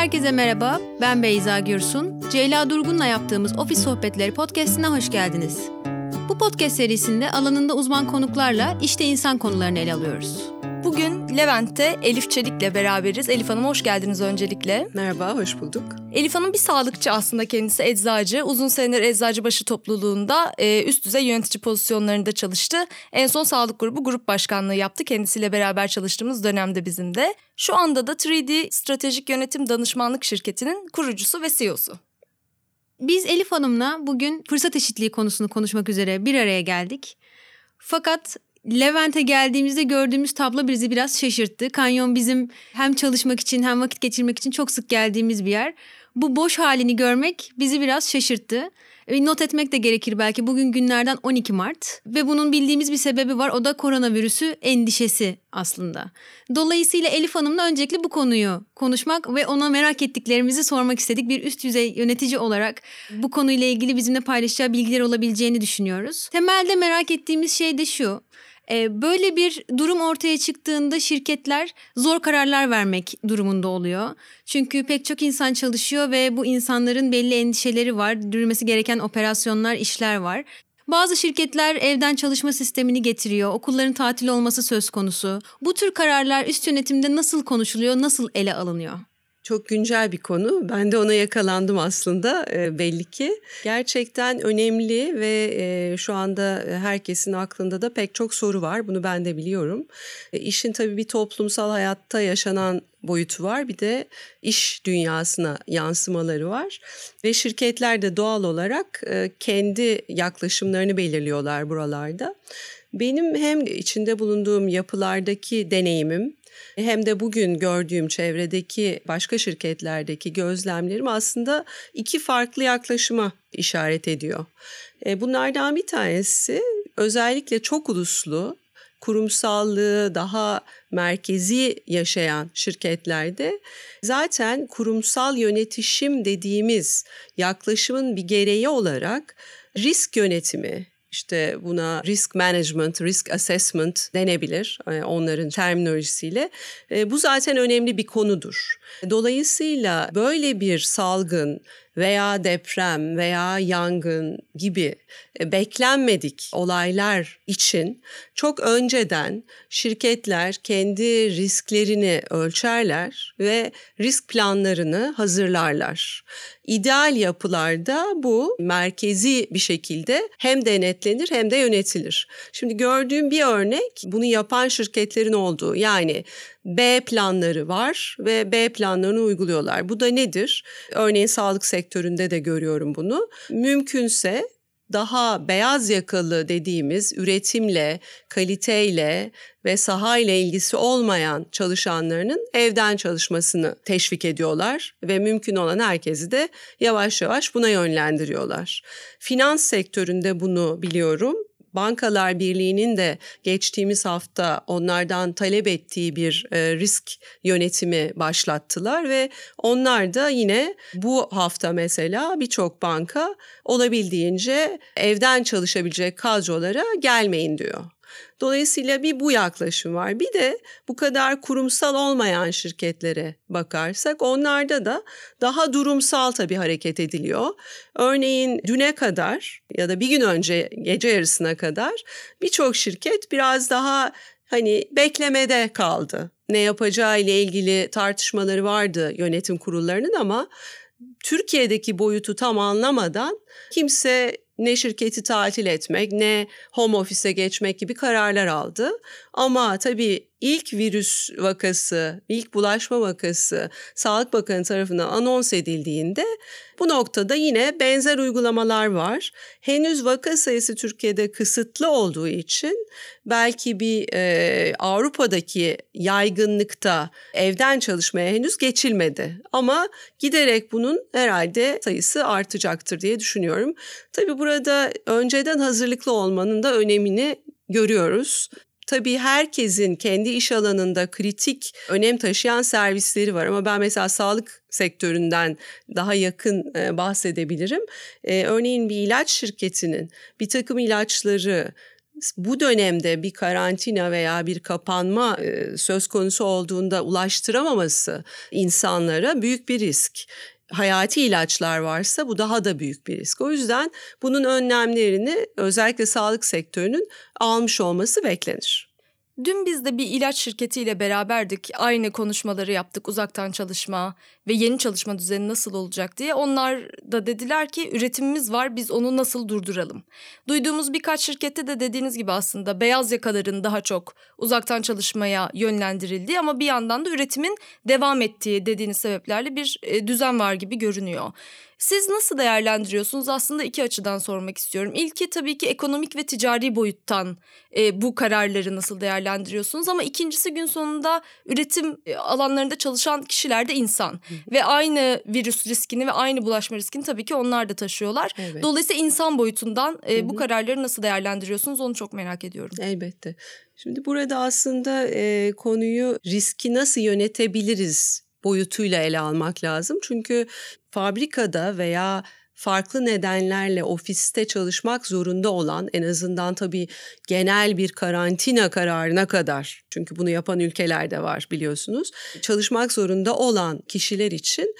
Herkese merhaba, ben Beyza Gürsun. Ceyla Durgun'la yaptığımız Ofis Sohbetleri podcastine hoş geldiniz. Bu podcast serisinde alanında uzman konuklarla işte insan konularını ele alıyoruz. Bugün Levent'te Elif Çelik'le beraberiz. Elif Hanım hoş geldiniz öncelikle. Merhaba, hoş bulduk. Elif Hanım bir sağlıkçı aslında kendisi eczacı. Uzun seneler Eczacıbaşı topluluğunda e, üst düzey yönetici pozisyonlarında çalıştı. En son sağlık grubu grup başkanlığı yaptı. Kendisiyle beraber çalıştığımız dönemde bizim de. Şu anda da 3D Stratejik Yönetim Danışmanlık Şirketi'nin kurucusu ve CEO'su. Biz Elif Hanım'la bugün fırsat eşitliği konusunu konuşmak üzere bir araya geldik. Fakat Levent'e geldiğimizde gördüğümüz tablo bizi biraz şaşırttı. Kanyon bizim hem çalışmak için hem vakit geçirmek için çok sık geldiğimiz bir yer. Bu boş halini görmek bizi biraz şaşırttı. E, not etmek de gerekir belki bugün günlerden 12 Mart ve bunun bildiğimiz bir sebebi var o da koronavirüsü endişesi aslında. Dolayısıyla Elif Hanım'la öncelikle bu konuyu konuşmak ve ona merak ettiklerimizi sormak istedik. Bir üst düzey yönetici olarak bu konuyla ilgili bizimle paylaşacağı bilgiler olabileceğini düşünüyoruz. Temelde merak ettiğimiz şey de şu. Ee, böyle bir durum ortaya çıktığında şirketler zor kararlar vermek durumunda oluyor. Çünkü pek çok insan çalışıyor ve bu insanların belli endişeleri var. Dürülmesi gereken operasyonlar, işler var. Bazı şirketler evden çalışma sistemini getiriyor. Okulların tatil olması söz konusu. Bu tür kararlar üst yönetimde nasıl konuşuluyor, nasıl ele alınıyor? Çok güncel bir konu. Ben de ona yakalandım aslında e, belli ki. Gerçekten önemli ve e, şu anda herkesin aklında da pek çok soru var. Bunu ben de biliyorum. E, işin tabii bir toplumsal hayatta yaşanan boyutu var. Bir de iş dünyasına yansımaları var. Ve şirketler de doğal olarak e, kendi yaklaşımlarını belirliyorlar buralarda. Benim hem içinde bulunduğum yapılardaki deneyimim hem de bugün gördüğüm çevredeki başka şirketlerdeki gözlemlerim aslında iki farklı yaklaşıma işaret ediyor. E, bunlardan bir tanesi özellikle çok uluslu kurumsallığı daha merkezi yaşayan şirketlerde zaten kurumsal yönetişim dediğimiz yaklaşımın bir gereği olarak risk yönetimi, işte buna risk management, risk assessment denebilir e, onların terminolojisiyle. E, bu zaten önemli bir konudur. Dolayısıyla böyle bir salgın veya deprem veya yangın gibi e, beklenmedik olaylar için çok önceden şirketler kendi risklerini ölçerler ve risk planlarını hazırlarlar. İdeal yapılarda bu merkezi bir şekilde hem denetlenir hem de yönetilir. Şimdi gördüğüm bir örnek bunu yapan şirketlerin olduğu yani B planları var ve B planlarını uyguluyorlar. Bu da nedir? Örneğin sağlık sektöründe de görüyorum bunu. Mümkünse daha beyaz yakalı dediğimiz üretimle, kaliteyle ve saha ile ilgisi olmayan çalışanlarının evden çalışmasını teşvik ediyorlar ve mümkün olan herkesi de yavaş yavaş buna yönlendiriyorlar. Finans sektöründe bunu biliyorum. Bankalar Birliği'nin de geçtiğimiz hafta onlardan talep ettiği bir e, risk yönetimi başlattılar ve onlar da yine bu hafta mesela birçok banka olabildiğince evden çalışabilecek kadrolara gelmeyin diyor. Dolayısıyla bir bu yaklaşım var. Bir de bu kadar kurumsal olmayan şirketlere bakarsak onlarda da daha durumsal tabii hareket ediliyor. Örneğin düne kadar ya da bir gün önce gece yarısına kadar birçok şirket biraz daha hani beklemede kaldı. Ne yapacağı ile ilgili tartışmaları vardı yönetim kurullarının ama Türkiye'deki boyutu tam anlamadan kimse ne şirketi tatil etmek ne home office'e geçmek gibi kararlar aldı. Ama tabii ilk virüs vakası, ilk bulaşma vakası Sağlık Bakanı tarafından anons edildiğinde bu noktada yine benzer uygulamalar var. Henüz vaka sayısı Türkiye'de kısıtlı olduğu için belki bir e, Avrupa'daki yaygınlıkta evden çalışmaya henüz geçilmedi. Ama giderek bunun herhalde sayısı artacaktır diye düşünüyorum. Tabii burada önceden hazırlıklı olmanın da önemini görüyoruz. Tabii herkesin kendi iş alanında kritik önem taşıyan servisleri var ama ben mesela sağlık sektöründen daha yakın e, bahsedebilirim. E, örneğin bir ilaç şirketinin bir takım ilaçları bu dönemde bir karantina veya bir kapanma e, söz konusu olduğunda ulaştıramaması insanlara büyük bir risk hayati ilaçlar varsa bu daha da büyük bir risk. O yüzden bunun önlemlerini özellikle sağlık sektörünün almış olması beklenir. Dün biz de bir ilaç şirketiyle beraberdik. Aynı konuşmaları yaptık uzaktan çalışma ve yeni çalışma düzeni nasıl olacak diye. Onlar da dediler ki üretimimiz var biz onu nasıl durduralım. Duyduğumuz birkaç şirkette de dediğiniz gibi aslında beyaz yakaların daha çok uzaktan çalışmaya yönlendirildiği ama bir yandan da üretimin devam ettiği dediğiniz sebeplerle bir e, düzen var gibi görünüyor. Siz nasıl değerlendiriyorsunuz? Aslında iki açıdan sormak istiyorum. İlki tabii ki ekonomik ve ticari boyuttan e, bu kararları nasıl değerlendiriyorsunuz? Ama ikincisi gün sonunda üretim e, alanlarında çalışan kişiler de insan. Hı. Ve aynı virüs riskini ve aynı bulaşma riskini tabii ki onlar da taşıyorlar. Evet. Dolayısıyla insan boyutundan e, bu kararları nasıl değerlendiriyorsunuz? Onu çok merak ediyorum. Elbette. Şimdi burada aslında e, konuyu riski nasıl yönetebiliriz boyutuyla ele almak lazım. Çünkü fabrikada veya farklı nedenlerle ofiste çalışmak zorunda olan en azından tabii genel bir karantina kararına kadar çünkü bunu yapan ülkeler de var biliyorsunuz. Çalışmak zorunda olan kişiler için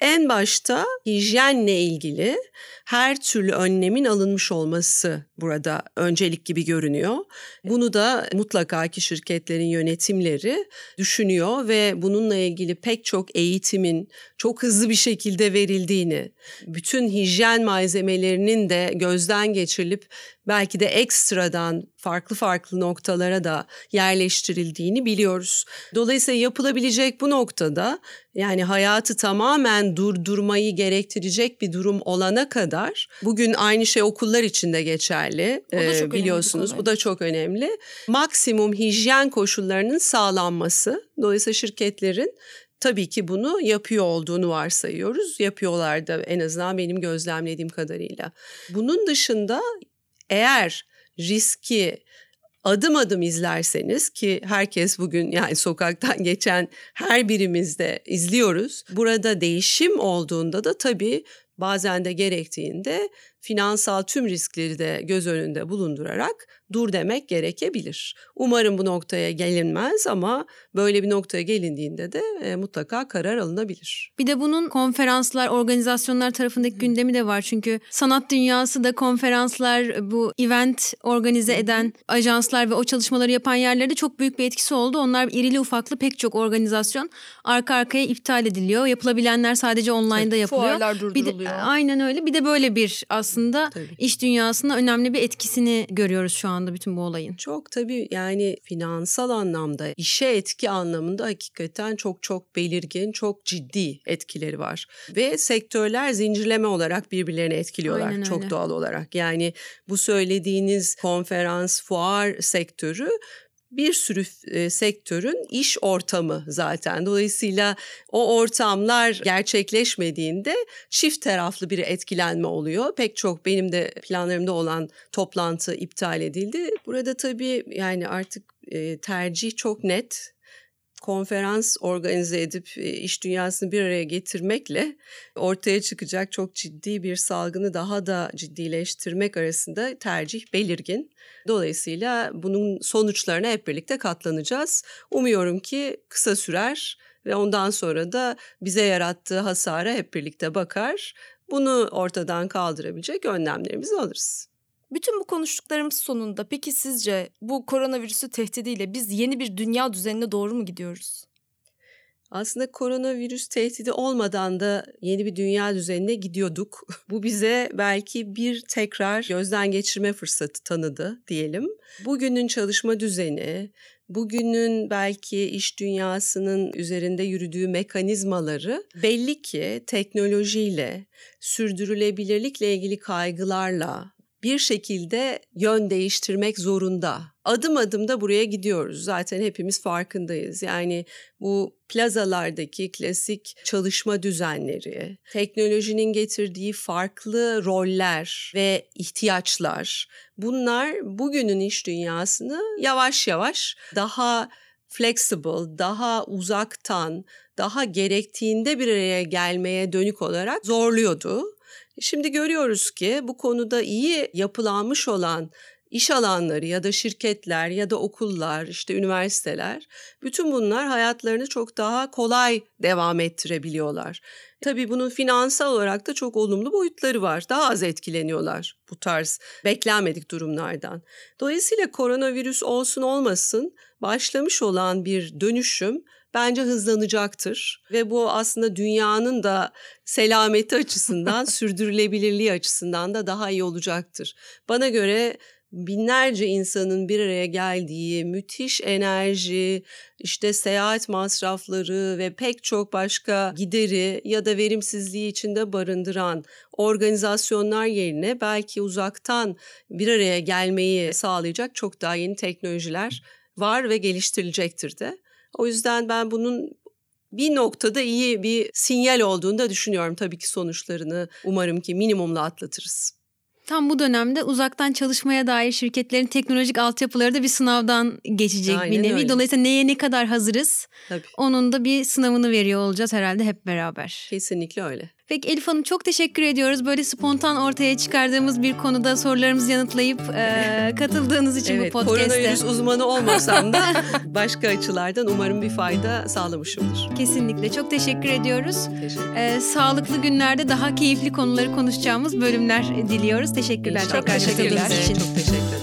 en başta hijyenle ilgili her türlü önlemin alınmış olması burada öncelik gibi görünüyor. Bunu da mutlaka ki şirketlerin yönetimleri düşünüyor ve bununla ilgili pek çok eğitimin çok hızlı bir şekilde verildiğini, bütün hijyen malzemelerinin de gözden geçirilip belki de ekstradan farklı farklı noktalara da yerleştirildiğini biliyoruz. Dolayısıyla yapılabilecek bu noktada yani hayatı tamamen durdurmayı gerektirecek bir durum olana kadar bugün aynı şey okullar için de geçerli ee, biliyorsunuz. Bu da çok önemli. Maksimum hijyen koşullarının sağlanması dolayısıyla şirketlerin tabii ki bunu yapıyor olduğunu varsayıyoruz. Yapıyorlar da en azından benim gözlemlediğim kadarıyla. Bunun dışında eğer riski adım adım izlerseniz ki herkes bugün yani sokaktan geçen her birimizde izliyoruz. Burada değişim olduğunda da tabii bazen de gerektiğinde finansal tüm riskleri de göz önünde bulundurarak dur demek gerekebilir. Umarım bu noktaya gelinmez ama böyle bir noktaya gelindiğinde de e, mutlaka karar alınabilir. Bir de bunun konferanslar, organizasyonlar tarafındaki gündemi de var. Çünkü sanat dünyası da konferanslar, bu event organize eden ajanslar ve o çalışmaları yapan yerlerde çok büyük bir etkisi oldu. Onlar irili ufaklı pek çok organizasyon arka arkaya iptal ediliyor. Yapılabilenler sadece online'da yapılıyor. Fuarlar durduruluyor. Bir de, aynen öyle. Bir de böyle bir aslında Tabii. iş dünyasında önemli bir etkisini görüyoruz şu an anda bütün bu olayın? Çok tabii yani finansal anlamda, işe etki anlamında hakikaten çok çok belirgin, çok ciddi etkileri var. Ve sektörler zincirleme olarak birbirlerini etkiliyorlar Aynen çok öyle. doğal olarak. Yani bu söylediğiniz konferans, fuar sektörü bir sürü e, sektörün iş ortamı zaten. Dolayısıyla o ortamlar gerçekleşmediğinde çift taraflı bir etkilenme oluyor. Pek çok benim de planlarımda olan toplantı iptal edildi. Burada tabii yani artık e, tercih çok net konferans organize edip e, iş dünyasını bir araya getirmekle ortaya çıkacak çok ciddi bir salgını daha da ciddileştirmek arasında tercih belirgin. Dolayısıyla bunun sonuçlarına hep birlikte katlanacağız. Umuyorum ki kısa sürer ve ondan sonra da bize yarattığı hasara hep birlikte bakar. Bunu ortadan kaldırabilecek önlemlerimizi alırız. Bütün bu konuştuklarımız sonunda peki sizce bu koronavirüsü tehdidiyle biz yeni bir dünya düzenine doğru mu gidiyoruz? Aslında koronavirüs tehdidi olmadan da yeni bir dünya düzenine gidiyorduk. Bu bize belki bir tekrar gözden geçirme fırsatı tanıdı diyelim. Bugünün çalışma düzeni, bugünün belki iş dünyasının üzerinde yürüdüğü mekanizmaları belli ki teknolojiyle, sürdürülebilirlikle ilgili kaygılarla, bir şekilde yön değiştirmek zorunda. Adım adım da buraya gidiyoruz. Zaten hepimiz farkındayız. Yani bu plazalardaki klasik çalışma düzenleri, teknolojinin getirdiği farklı roller ve ihtiyaçlar bunlar bugünün iş dünyasını yavaş yavaş daha flexible, daha uzaktan, daha gerektiğinde bir araya gelmeye dönük olarak zorluyordu. Şimdi görüyoruz ki bu konuda iyi yapılanmış olan iş alanları ya da şirketler ya da okullar, işte üniversiteler bütün bunlar hayatlarını çok daha kolay devam ettirebiliyorlar. Tabii bunun finansal olarak da çok olumlu boyutları var. Daha az etkileniyorlar bu tarz beklenmedik durumlardan. Dolayısıyla koronavirüs olsun olmasın başlamış olan bir dönüşüm bence hızlanacaktır ve bu aslında dünyanın da selameti açısından, sürdürülebilirliği açısından da daha iyi olacaktır. Bana göre binlerce insanın bir araya geldiği müthiş enerji, işte seyahat masrafları ve pek çok başka gideri ya da verimsizliği içinde barındıran organizasyonlar yerine belki uzaktan bir araya gelmeyi sağlayacak çok daha yeni teknolojiler var ve geliştirilecektir de. O yüzden ben bunun bir noktada iyi bir sinyal olduğunu da düşünüyorum. Tabii ki sonuçlarını umarım ki minimumla atlatırız. Tam bu dönemde uzaktan çalışmaya dair şirketlerin teknolojik altyapıları da bir sınavdan geçecek Aynen bir nevi. öyle. Dolayısıyla neye ne kadar hazırız Tabii. onun da bir sınavını veriyor olacağız herhalde hep beraber. Kesinlikle öyle. Peki Elif Hanım çok teşekkür ediyoruz. Böyle spontan ortaya çıkardığımız bir konuda sorularımızı yanıtlayıp e, katıldığınız için evet, bu podcast'te. koronavirüs uzmanı olmasam da başka açılardan umarım bir fayda sağlamışımdır. Kesinlikle çok teşekkür ediyoruz. Teşekkür E, sağlıklı günlerde daha keyifli konuları konuşacağımız bölümler diliyoruz. Teşekkürler İnşallah. tekrar teşekkürler. katıldığınız için. Çok teşekkür ederim.